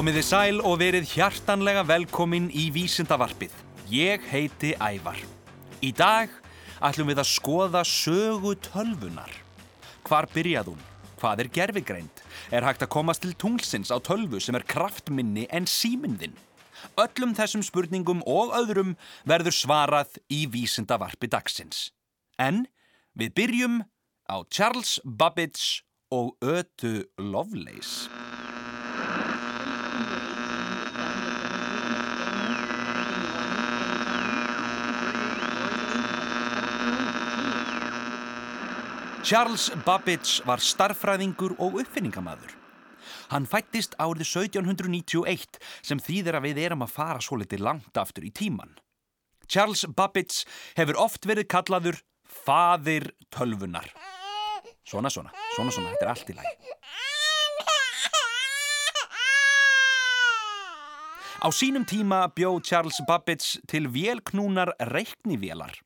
Komiði sæl og verið hjartanlega velkomin í Vísindavarpið. Ég heiti Ævar. Í dag ætlum við að skoða sögu tölvunar. Hvar byrjað hún? Hvað er gerfigreind? Er hægt að komast til tunglsins á tölvu sem er kraftminni en símyndin? Öllum þessum spurningum og öðrum verður svarað í Vísindavarpi dagsins. En við byrjum á Charles Babbage og Ötu Lovelace. Charles Babbage var starffræðingur og uppfinningamadur. Hann fættist árið 1791 sem þýðir að við erum að fara svo litið langt aftur í tíman. Charles Babbage hefur oft verið kallaður faðir tölvunar. Svona, svona, svona, svona, þetta er allt í lagi. Á sínum tíma bjó Charles Babbage til vélknúnar reiknivélar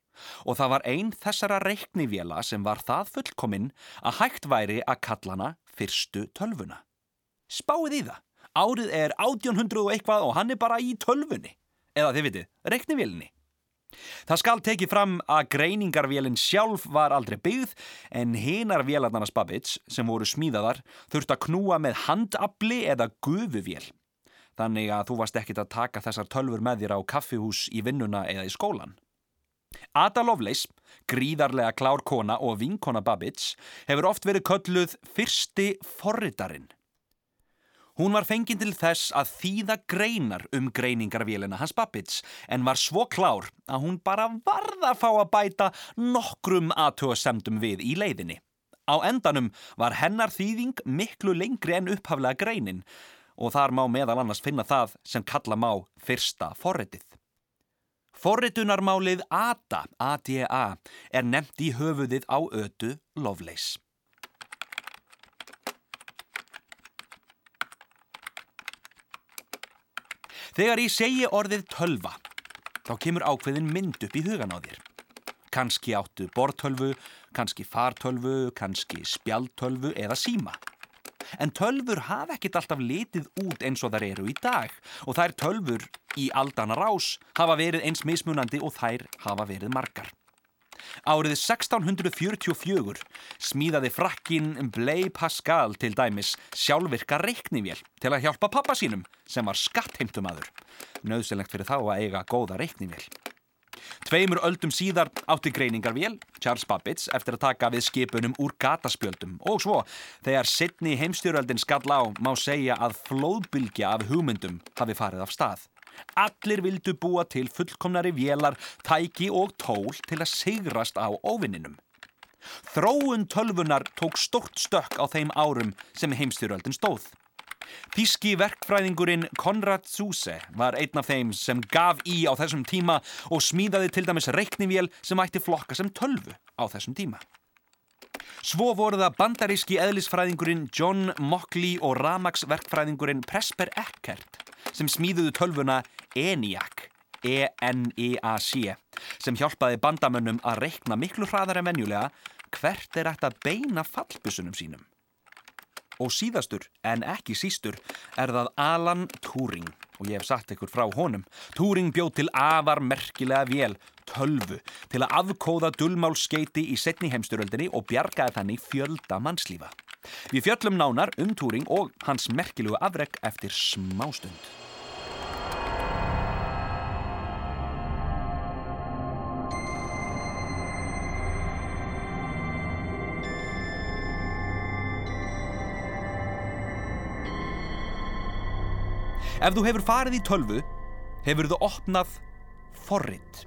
og það var einn þessara reiknivéla sem var það fullkominn að hægt væri að kalla hana fyrstu tölvuna. Spáið í það. Árið er 1800 og eitthvað og hann er bara í tölvunni. Eða þið vitið, reiknivélinni. Það skal tekið fram að greiningarvélinn sjálf var aldrei byggð en hinar vélarnarnas Babbage sem voru smíðaðar þurft að knúa með handabli eða gufuvél. Þannig að þú varst ekkit að taka þessar tölfur með þér á kaffihús í vinnuna eða í skólan. Ada Lovelace, gríðarlega klár kona og vinkona Babbage, hefur oft verið kölluð fyrsti forritarinn. Hún var fenginn til þess að þýða greinar um greiningarvélina hans Babbage en var svo klár að hún bara varða að fá að bæta nokkrum aðtöðasemdum við í leiðinni. Á endanum var hennar þýðing miklu lengri en upphaflega greinin og þar má meðal annars finna það sem kalla má fyrsta forritið. Forritunarmálið ADA, ADA, er nefnt í höfuðið á ötu Lovelace. Þegar ég segi orðið tölva, þá kemur ákveðin mynd upp í hugan á þér. Kanski áttu bortölvu, kannski fartölvu, kannski spjaltölvu eða síma. En tölfur hafa ekkit alltaf litið út eins og þar eru í dag og þær tölfur í aldana rás hafa verið eins mismunandi og þær hafa verið margar. Árið 1644 smíðaði frakkin Blei Pascal til dæmis sjálfvirka reiknivél til að hjálpa pappa sínum sem var skattheimtumadur. Nauðselegt fyrir þá að eiga góða reiknivél. Tveimur öldum síðar átti greiningarvél, Charles Babbage, eftir að taka við skipunum úr gataspjöldum og svo, þegar sittni heimstjóröldin skall á, má segja að flóðbylgja af hugmyndum hafi farið af stað. Allir vildu búa til fullkomnari vélar, tæki og tól til að sigrast á óvinninum. Þróun tölvunar tók stort stökk á þeim árum sem heimstjóröldin stóð. Þíski verkfræðingurinn Konrad Zuse var einn af þeim sem gaf í á þessum tíma og smíðaði til dæmis reiknivél sem ætti flokka sem tölvu á þessum tíma. Svo voru það bandaríski eðlisfræðingurinn John Mockley og ramagsverkfræðingurinn Presper Eckert sem smíðuðu tölvuna ENIAC, E-N-I-A-C, sem hjálpaði bandamönnum að reikna miklu hraðar en venjulega hvert er ætti að beina fallbusunum sínum. Og síðastur, en ekki sístur, er það Alan Turing og ég hef sagt ykkur frá honum. Turing bjóð til afar merkilega vél, tölvu, til að afkóða dullmálskeiti í setni heimsturöldinni og bjargaði þannig fjölda mannslífa. Við fjöllum nánar um Turing og hans merkilegu afreg eftir smástund. Ef þú hefur farið í tölvu, hefur þú opnað forrit.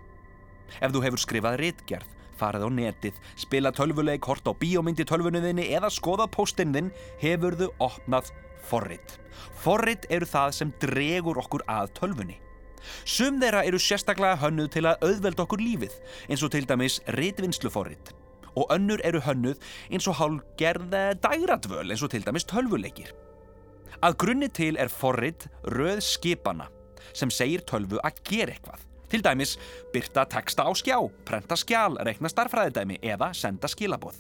Ef þú hefur skrifað réttgerð, farið á netið, spila tölvuleik, hort á bíómyndi tölvunuðinni eða skoða póstinn þinn, hefur þú opnað forrit. Forrit eru það sem dregur okkur að tölvunni. Sum þeirra eru sérstaklega hönnuð til að auðvelda okkur lífið, eins og til dæmis réttvinnsluforrit. Og önnur eru hönnuð eins og hálgerð dæradvöl, eins og til dæmis tölvuleikir. Að grunni til er forrit röð skipana sem segir tölvu að gera eitthvað. Til dæmis byrta texta á skjá, prenta skjál, reikna starfræðidæmi eða senda skilaboð.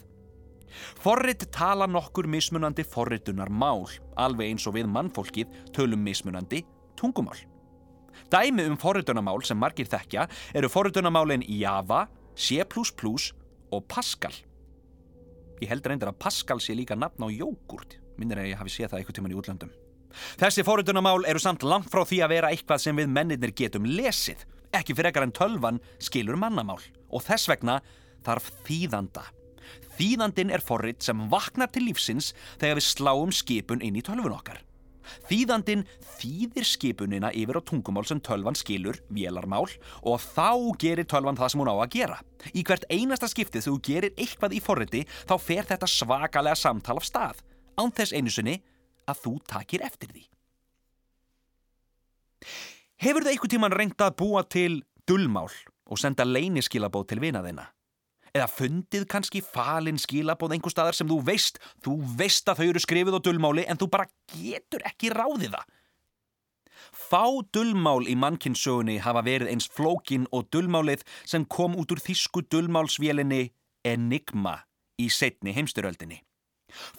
Forrit tala nokkur mismunandi forritunar mál, alveg eins og við mannfólkið tölum mismunandi tungumál. Dæmi um forritunarmál sem margir þekkja eru forritunarmálin Java, C++ og Pascal. Ég held reyndar að Pascal sé líka nafn á jógurt, minnir að ég hafi séð það eitthvað tíman í útlöndum. Þessi forritunarmál eru samt langt frá því að vera eitthvað sem við mennirnir getum lesið, ekki fyrir ekkar en tölvan skilur mannamál og þess vegna þarf þýðanda. Þýðandin er forrit sem vaknar til lífsins þegar við sláum skipun inn í tölvun okkar. Þýðandin þýðir skipunina yfir á tungumál sem tölvan skilur, vélarmál, og þá gerir tölvan það sem hún á að gera. Í hvert einasta skiptið þú gerir eitthvað í forriti þá fer þetta svakalega samtal af stað, án þess einu sinni að þú takir eftir því. Hefur þau einhver tíman reyndað að búa til dullmál og senda leyniskilabóð til vinaðina? Eða fundið kannski falin skilabóð einhver staðar sem þú veist, þú veist að þau eru skrifið á dullmáli en þú bara getur ekki ráðið það. Fá dullmál í mannkinsögunni hafa verið eins flókin og dullmálið sem kom út úr þísku dullmálsvélinni Enigma í setni heimstyröldinni.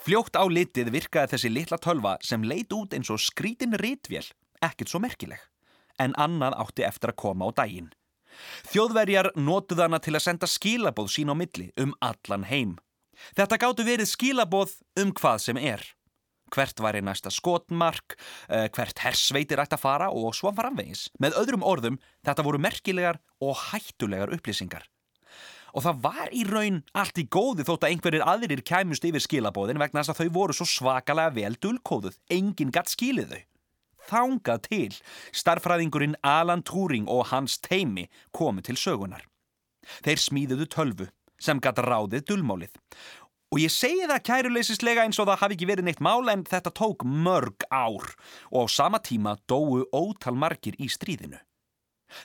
Fljótt á litið virkaði þessi litla tölva sem leit út eins og skrítin rítvél, ekkert svo merkileg, en annað átti eftir að koma á daginn. Þjóðverjar notuð hana til að senda skilaboð sín á milli um allan heim. Þetta gáttu verið skilaboð um hvað sem er. Hvert var í næsta skotmark, uh, hvert hersveitir ætti að fara og svo framvegis. Með öðrum orðum, þetta voru merkilegar og hættulegar upplýsingar. Og það var í raun allt í góði þótt að einhverjir aðrir kæmust yfir skilabóðin vegna þess að þau voru svo svakalega vel dulkóðuð. Engin gatt skilið þau þángað til starfræðingurinn Alan Turing og hans teimi komu til sögunar. Þeir smíðuðu tölvu sem gæti ráðið dulmálið. Og ég segi það kæruleysislega eins og það hafi ekki verið neitt mál en þetta tók mörg ár og á sama tíma dóu ótal margir í stríðinu.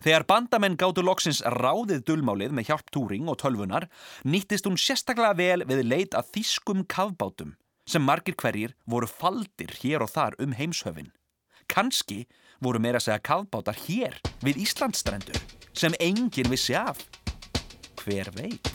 Þegar bandamenn gáttu loksins ráðið dulmálið með hjálp Turing og tölvunar nýttist hún sérstaklega vel við leit að þýskum kavbátum sem margir hverjir voru faldir hér og þar um heimshöfin. Kanski voru meira að segja kavbátar hér við Íslandstrendur sem enginn vissi af. Hver veit?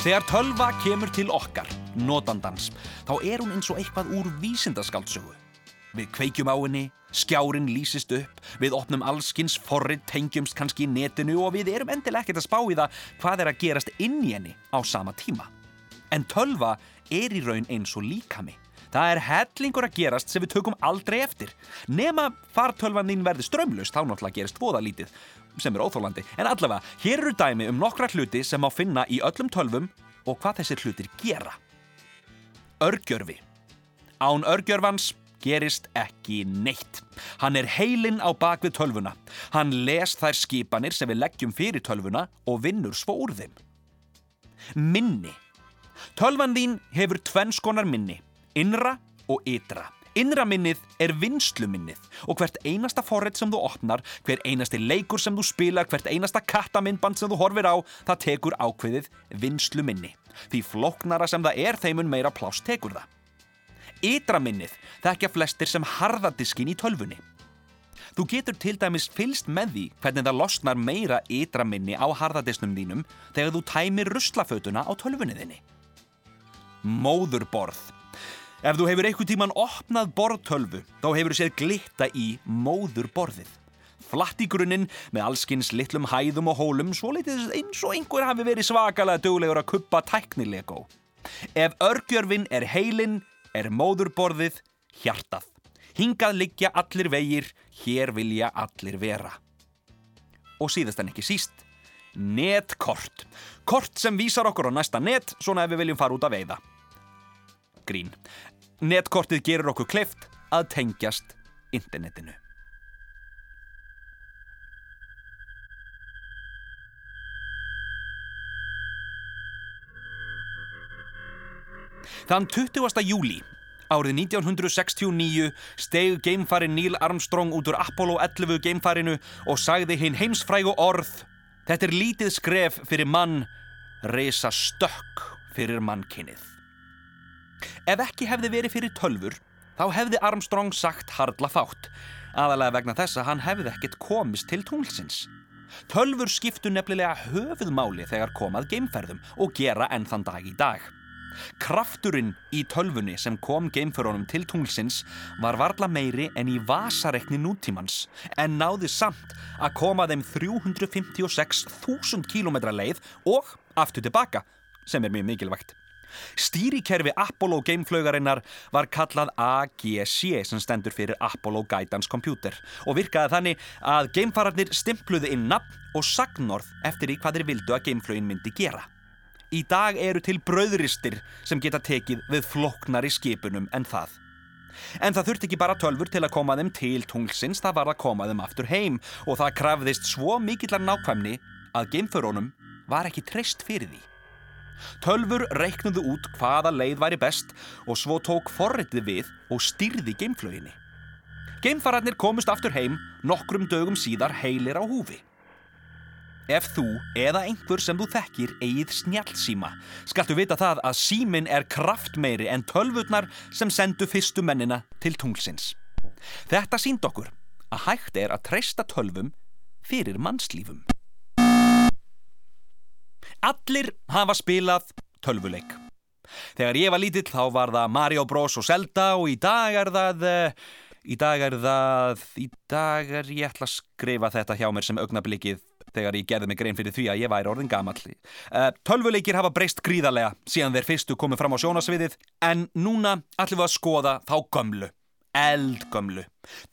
Þegar tölva kemur til okkar, notandans, þá er hún eins og eitthvað úr vísindaskáldsögu. Við kveikjum á henni, skjárin lýsist upp, við opnum allskins forrið, tengjumst kannski í netinu og við erum endilega ekkert að spá í það hvað er að gerast inn í henni á sama tíma. En tölva er í raun eins og líkami. Það er hellingur að gerast sem við tökum aldrei eftir. Nema fartölvan þín verði strömlust, þá náttúrulega gerist voða lítið, sem er óþólandi. En allavega, hér eru dæmi um nokkra hluti sem má finna í öllum tölvum og hvað þessir hlutir gera. Örgjörfi. Án örgjörfans gerist ekki neitt. Hann er heilinn á bakvið tölvuna. Hann les þær skipanir sem við leggjum fyrir tölvuna og vinnur svo úr þeim. Minni. Tölvan þín hefur tvennskonar minni, innra og ytra. Innra minnið er vinsluminnið og hvert einasta forrið sem þú opnar, hver einasti leikur sem þú spilar, hvert einasta kattamindband sem þú horfir á, það tekur ákveðið vinsluminni. Því floknara sem það er, þeimun meira plást tekur það. Ytraminnið þekkja flestir sem harðadiskin í tölfunni. Þú getur til dæmis fylst með því hvernig það losnar meira ytraminni á harðadisnum þínum þegar þú tæmir ruslafötuna á tölfunni þinni. Móðurborð. Ef þú hefur einhver tíman opnað borðtölfu, þá hefur þú séð glitta í móðurborðið. Flatt í grunninn með allskins litlum hæðum og hólum svo litið eins og einhver hafi verið svakalega döglegur að kuppa tæknilegó. Ef örgjörfin er heilinn, er móðurborðið hjartað. Hingað liggja allir vegir, hér vilja allir vera. Og síðast en ekki síst, netkort. Kort sem vísar okkur á næsta net, svona ef við viljum fara út að veiða. Grín. Netkortið gerur okkur kleift að tengjast internetinu. Þann 20. júli árið 1969 steg geimfarin Neil Armstrong út úr Apollo 11 geimfarinu og sagði hinn heimsfrægu orð Þetta er lítið skref fyrir mann, reysa stökk fyrir mannkinnið. Ef ekki hefði verið fyrir tölfur, þá hefði Armstrong sagt hardla fátt, aðalega vegna þess að hann hefði ekkert komist til tunglsins. Tölfur skiptu nefnilega höfuðmáli þegar komað geimferðum og gera enn þann dag í dag. Krafturinn í tölfunni sem kom geimferðunum til tunglsins var varla meiri en í vasarekni nútímans en náði samt að koma þeim 356.000 km leið og aftur tilbaka, sem er mjög mikilvægt. Stýrikerfi Apollo geimflögarinnar var kallað AGC sem stendur fyrir Apollo Guidance Computer og virkaði þannig að geimfararnir stimpluði inn nafn og sagnorð eftir í hvað þeir vildu að geimflögin myndi gera. Í dag eru til bröðristir sem geta tekið við floknari skipunum en það. En það þurfti ekki bara tölfur til að koma þeim til tunglsins, það var að koma þeim aftur heim og það krafðist svo mikillar nákvæmni að geimförónum var ekki treyst fyrir því. Tölfur reiknuðu út hvaða leið væri best og svo tók forritið við og styrði geimflöginni. Geimfararnir komust aftur heim nokkrum dögum síðar heilir á húfi. Ef þú eða einhver sem þú þekkir eigið snjálfsíma, skaltu vita það að símin er kraftmeiri en tölvurnar sem sendu fyrstu mennina til tunglsins. Þetta sínd okkur að hægt er að treysta tölvum fyrir mannslífum. Allir hafa spilað tölvuleik. Þegar ég var lítill þá var það Mario Bros og Zelda og í dag er það... Í dag er það... Í dag er ég ætla að skrifa þetta hjá mér sem augnablikkið þegar ég gerði mig grein fyrir því að ég væri orðin gamalli. Uh, tölvuleikir hafa breyst gríðarlega síðan þeir fyrstu komið fram á sjónasviðið en núna ætlum við að skoða þá gömlu. Eldgömlu.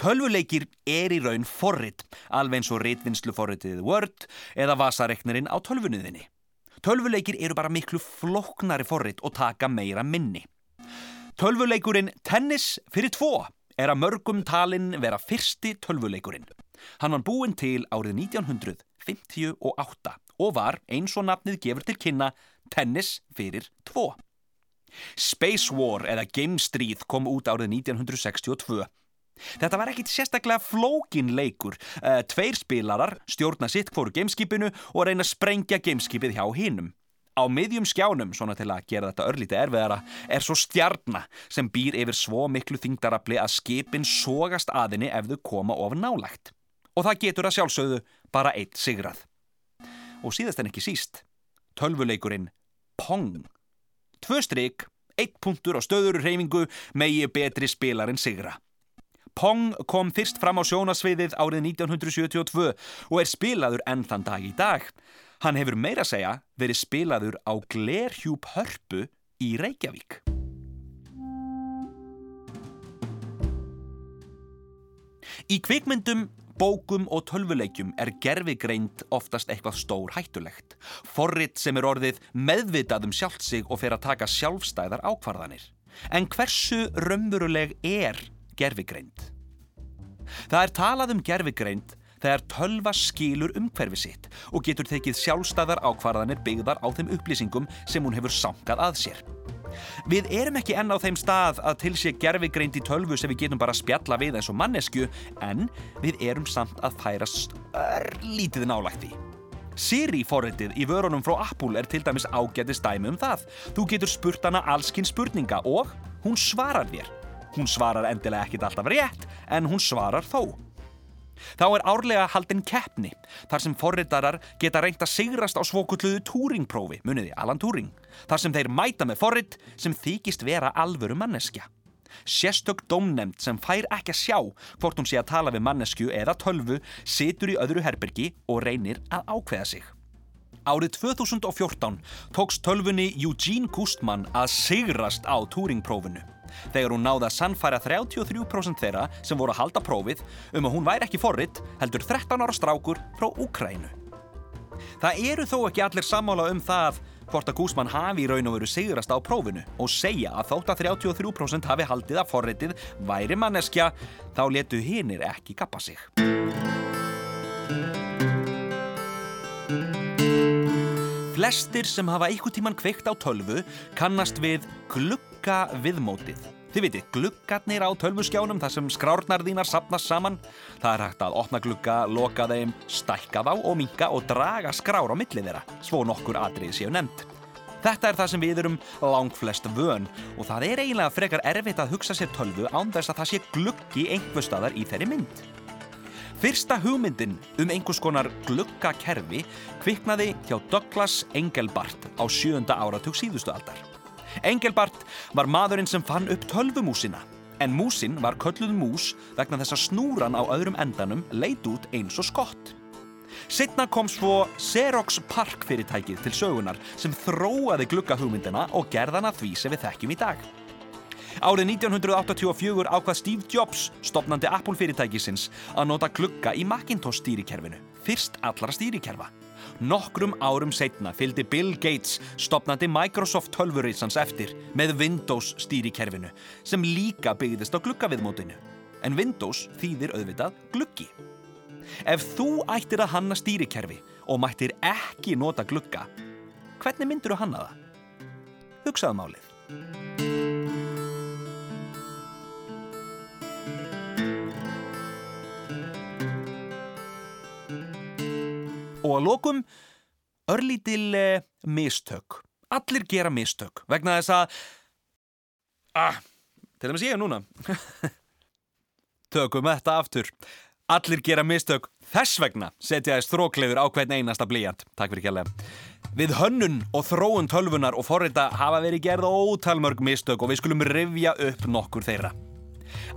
Tölvuleikir er í raun forrit, alveg eins og rítvinnslu forritið Word eða vasareknirinn á tölvunniðinni. Tölvuleikir eru bara miklu floknari forrit og taka meira minni. Tölvuleikurinn Tennis fyrir tvo er að mörgum talinn vera fyrsti tölvuleikurinn. Hann var búinn til árið 1958 og var eins og nafnið gefur til kynna tennis fyrir tvo. Space War eða Game Street kom út árið 1962. Þetta var ekkit sérstaklega flókin leikur. Uh, tveir spilarar stjórna sitt fóru gameskipinu og reyna að sprengja gameskipið hjá hinnum. Á miðjum skjánum, svona til að gera þetta örlítið erfiðara, er svo stjarnar sem býr yfir svo miklu þingdarafli að skipin sógast aðinni ef þau koma of nálagt. Og það getur að sjálfsögðu bara eitt sigrað. Og síðast en ekki síst, tölvuleikurinn Pong. Tvö stryk, eitt punktur og stöður reyfingu megi betri spilarinn sigra. Pong kom fyrst fram á sjónasviðið árið 1972 og er spilaður enn þann dag í dag. Hann hefur meira að segja verið spilaður á Glerhjúp Hörpu í Reykjavík. Í kvikmyndum, bókum og tölvuleikjum er gerfigreind oftast eitthvað stór hættulegt. Forrit sem er orðið meðvitað um sjálft sig og fer að taka sjálfstæðar ákvarðanir. En hversu raunveruleg er gerfigreind? Það er talað um gerfigreind þegar tölva skilur umhverfi sitt og getur tekið sjálfstæðar ákvarðanir byggðar á þeim upplýsingum sem hún hefur sangað að sér. Við erum ekki enn á þeim stað að til sé gerfigreind í tölvu sem við getum bara spjalla við eins og mannesku en við erum samt að færast örlítið nálægt því. Siri forritið í vörunum frá Apple er til dæmis ágætist dæmi um það. Þú getur spurt hana allskinn spurninga og hún svarar þér. Hún svarar endilega ekkit alltaf rétt en hún svarar þó. Þá er árlega haldinn keppni, þar sem forritarar geta reynt að sigrast á svokulluðu Turing-prófi, muniði Alan Turing, þar sem þeir mæta með forrit sem þykist vera alvöru manneskja. Sérstök dómnemnd sem fær ekki að sjá hvort hún sé að tala við mannesku eða tölvu situr í öðru herbergi og reynir að ákveða sig. Árið 2014 tóks tölfunni Eugene Gustman að sigrast á Turing-prófinu þegar hún náði að sannfæra 33% þeirra sem voru að halda prófið um að hún væri ekki forritt heldur 13 ára strákur frá Úkrænu. Það eru þó ekki allir sammála um það hvort að Gúsmann hafi í raun og veru sigrast á prófinu og segja að þótt að 33% hafi haldið að forritið væri manneskja þá letu hinnir ekki kappa sig. Flestir sem hafa einhver tíman kveikt á tölvu kannast við glugga viðmótið. Þið veitir, gluggarnir á tölvuskjánum þar sem skrárnar þínar sapnast saman. Það er hægt að opna glugga, loka þeim, stækka þá og minka og draga skrár á millið þeirra, svo nokkur atrið séu nefnd. Þetta er það sem við erum langflest vön og það er eiginlega frekar erfitt að hugsa sér tölvu án þess að það sé gluggi einhver staðar í þeirri mynd. Fyrsta hugmyndin um einhvers konar gluggakerfi kviknaði hjá Douglas Engelbart á sjönda áratug síðustu aldar. Engelbart var maðurinn sem fann upp tölvumúsina en músin var kölluð mús vegna þess að snúran á öðrum endanum leit út eins og skott. Sittna kom svo Xerox Park fyrirtækið til sögunar sem þróaði gluggahugmyndina og gerðana því sem við þekkjum í dag. Árið 1984 ákvað Steve Jobs, stopnandi Apple fyrirtækisins, að nota glugga í Macintosh stýrikerfinu, fyrst allara stýrikerfa. Nokkrum árum setna fylgdi Bill Gates, stopnandi Microsoft tölvurreysans eftir, með Windows stýrikerfinu, sem líka byggðist á gluggaviðmótinu. En Windows þýðir auðvitað gluggi. Ef þú ættir að hanna stýrikerfi og mættir ekki nota glugga, hvernig myndur þú hanna það? Hugsaðu málið. Og að lokum, örlítil eh, mistök. Allir gera mistök vegna þess að... Ah, til dæmis ég núna. Tökum þetta aftur. Allir gera mistök. Þess vegna setja þess þrókleður á hvern einasta blíjant. Takk fyrir kjærlega. Við hönnun og þróun tölvunar og forrita hafa verið gerð ótalmörg mistök og við skulum rifja upp nokkur þeirra.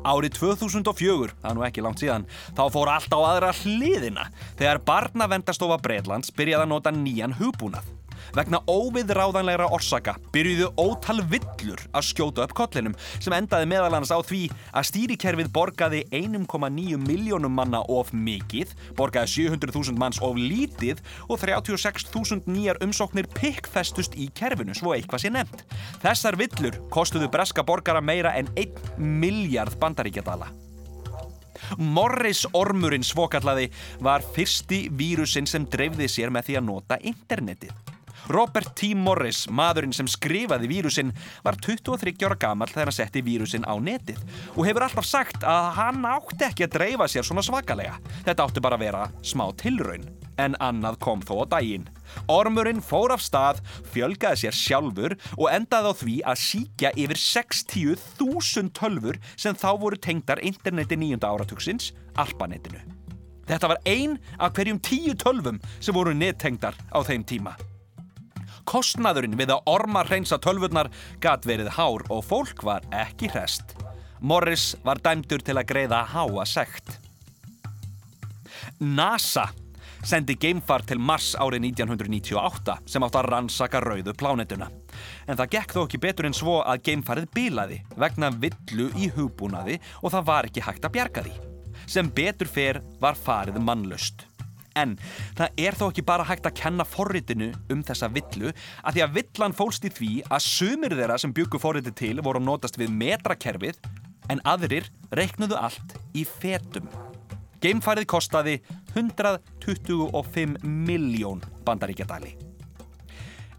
Árið 2004, það er nú ekki langt síðan, þá fór allt á aðra hliðina þegar barnavendastofa Breitlands byrjaði að nota nýjan hugbúnað. Vegna óviðráðanlegra orsaka byrjuðu ótal villur að skjóta upp kollinum sem endaði meðalans á því að stýrikerfið borgaði 1,9 miljónum manna of mikið, borgaði 700.000 manns of lítið og 36.000 nýjar umsóknir pikkfestust í kerfinu, svo eitthvað sé nefnt. Þessar villur kostuðu breska borgara meira en 1 miljard bandaríkjadala. Morris ormurinn svokallaði var fyrsti vírusin sem dreifði sér með því að nota internetið. Robert T. Morris, maðurinn sem skrifaði vírusinn, var 23 ára gammal þegar hann setti vírusinn á netið og hefur alltaf sagt að hann átti ekki að dreifa sér svona svakalega. Þetta átti bara að vera smá tilraun, en annað kom þó á daginn. Ormurinn fór af stað, fjölgaði sér sjálfur og endaði á því að síkja yfir 60.000 tölfur sem þá voru tengdar interneti nýjunda áratugsins, Alpanetinu. Þetta var ein af hverjum tíu tölfum sem voru nettengdar á þeim tíma. Kostnaðurinn við að orma hreinsa tölvurnar gat verið hár og fólk var ekki hrest. Morris var dæmdur til að greiða háa sekt. NASA sendi geimfar til Mars árið 1998 sem átt að rannsaka rauðu plánetuna. En það gekk þó ekki betur en svo að geimfarið bilaði vegna villu í hugbúnaði og það var ekki hægt að bjarga því. Sem betur fer var farið mannlust. En það er þó ekki bara hægt að kenna forritinu um þessa villu að því að villan fólst í því að sumir þeirra sem byggu forriti til voru að notast við metrakerfið en aðrir reiknuðu allt í fetum. Geimfærið kostaði 125 miljón bandaríkjadali.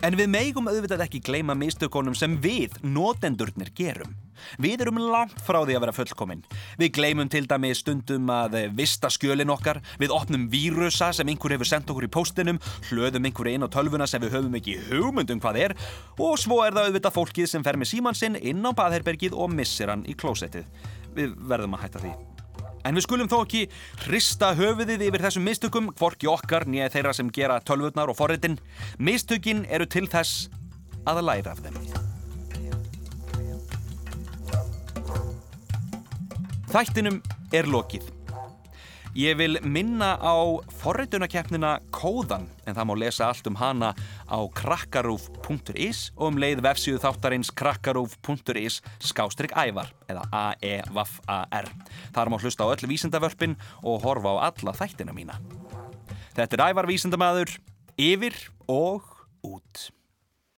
En við megum auðvitað ekki gleyma mistökonum sem við, notendurnir, gerum. Við erum langt frá því að vera fullkominn. Við gleymum til dæmi stundum að vista skjölin okkar, við opnum vírusa sem einhver hefur sendt okkur í póstinum, hlöðum einhver inn á tölvuna sem við höfum ekki hugmyndum hvað er og svo er það auðvitað fólkið sem fer með síman sinn inn á baðherbergið og missir hann í klósettið. Við verðum að hætta því. En við skulum þó ekki hrista höfuðið yfir þessum mistökum, hvorki okkar nýja þeirra sem gera tölvurnar og forritin. Mistökin eru til þess að læra af þeim. Þættinum er lokið. Ég vil minna á forritunarkeppnina Kóðan en það má lesa allt um hana á krakkarúf.is og um leið vefsíðu þáttarins krakkarúf.is skástrygg ævar eða A-E-V-A-R. Þar má hlusta á öll vísindavörpin og horfa á alla þættina mína. Þetta er ævar vísindamæður, yfir og út.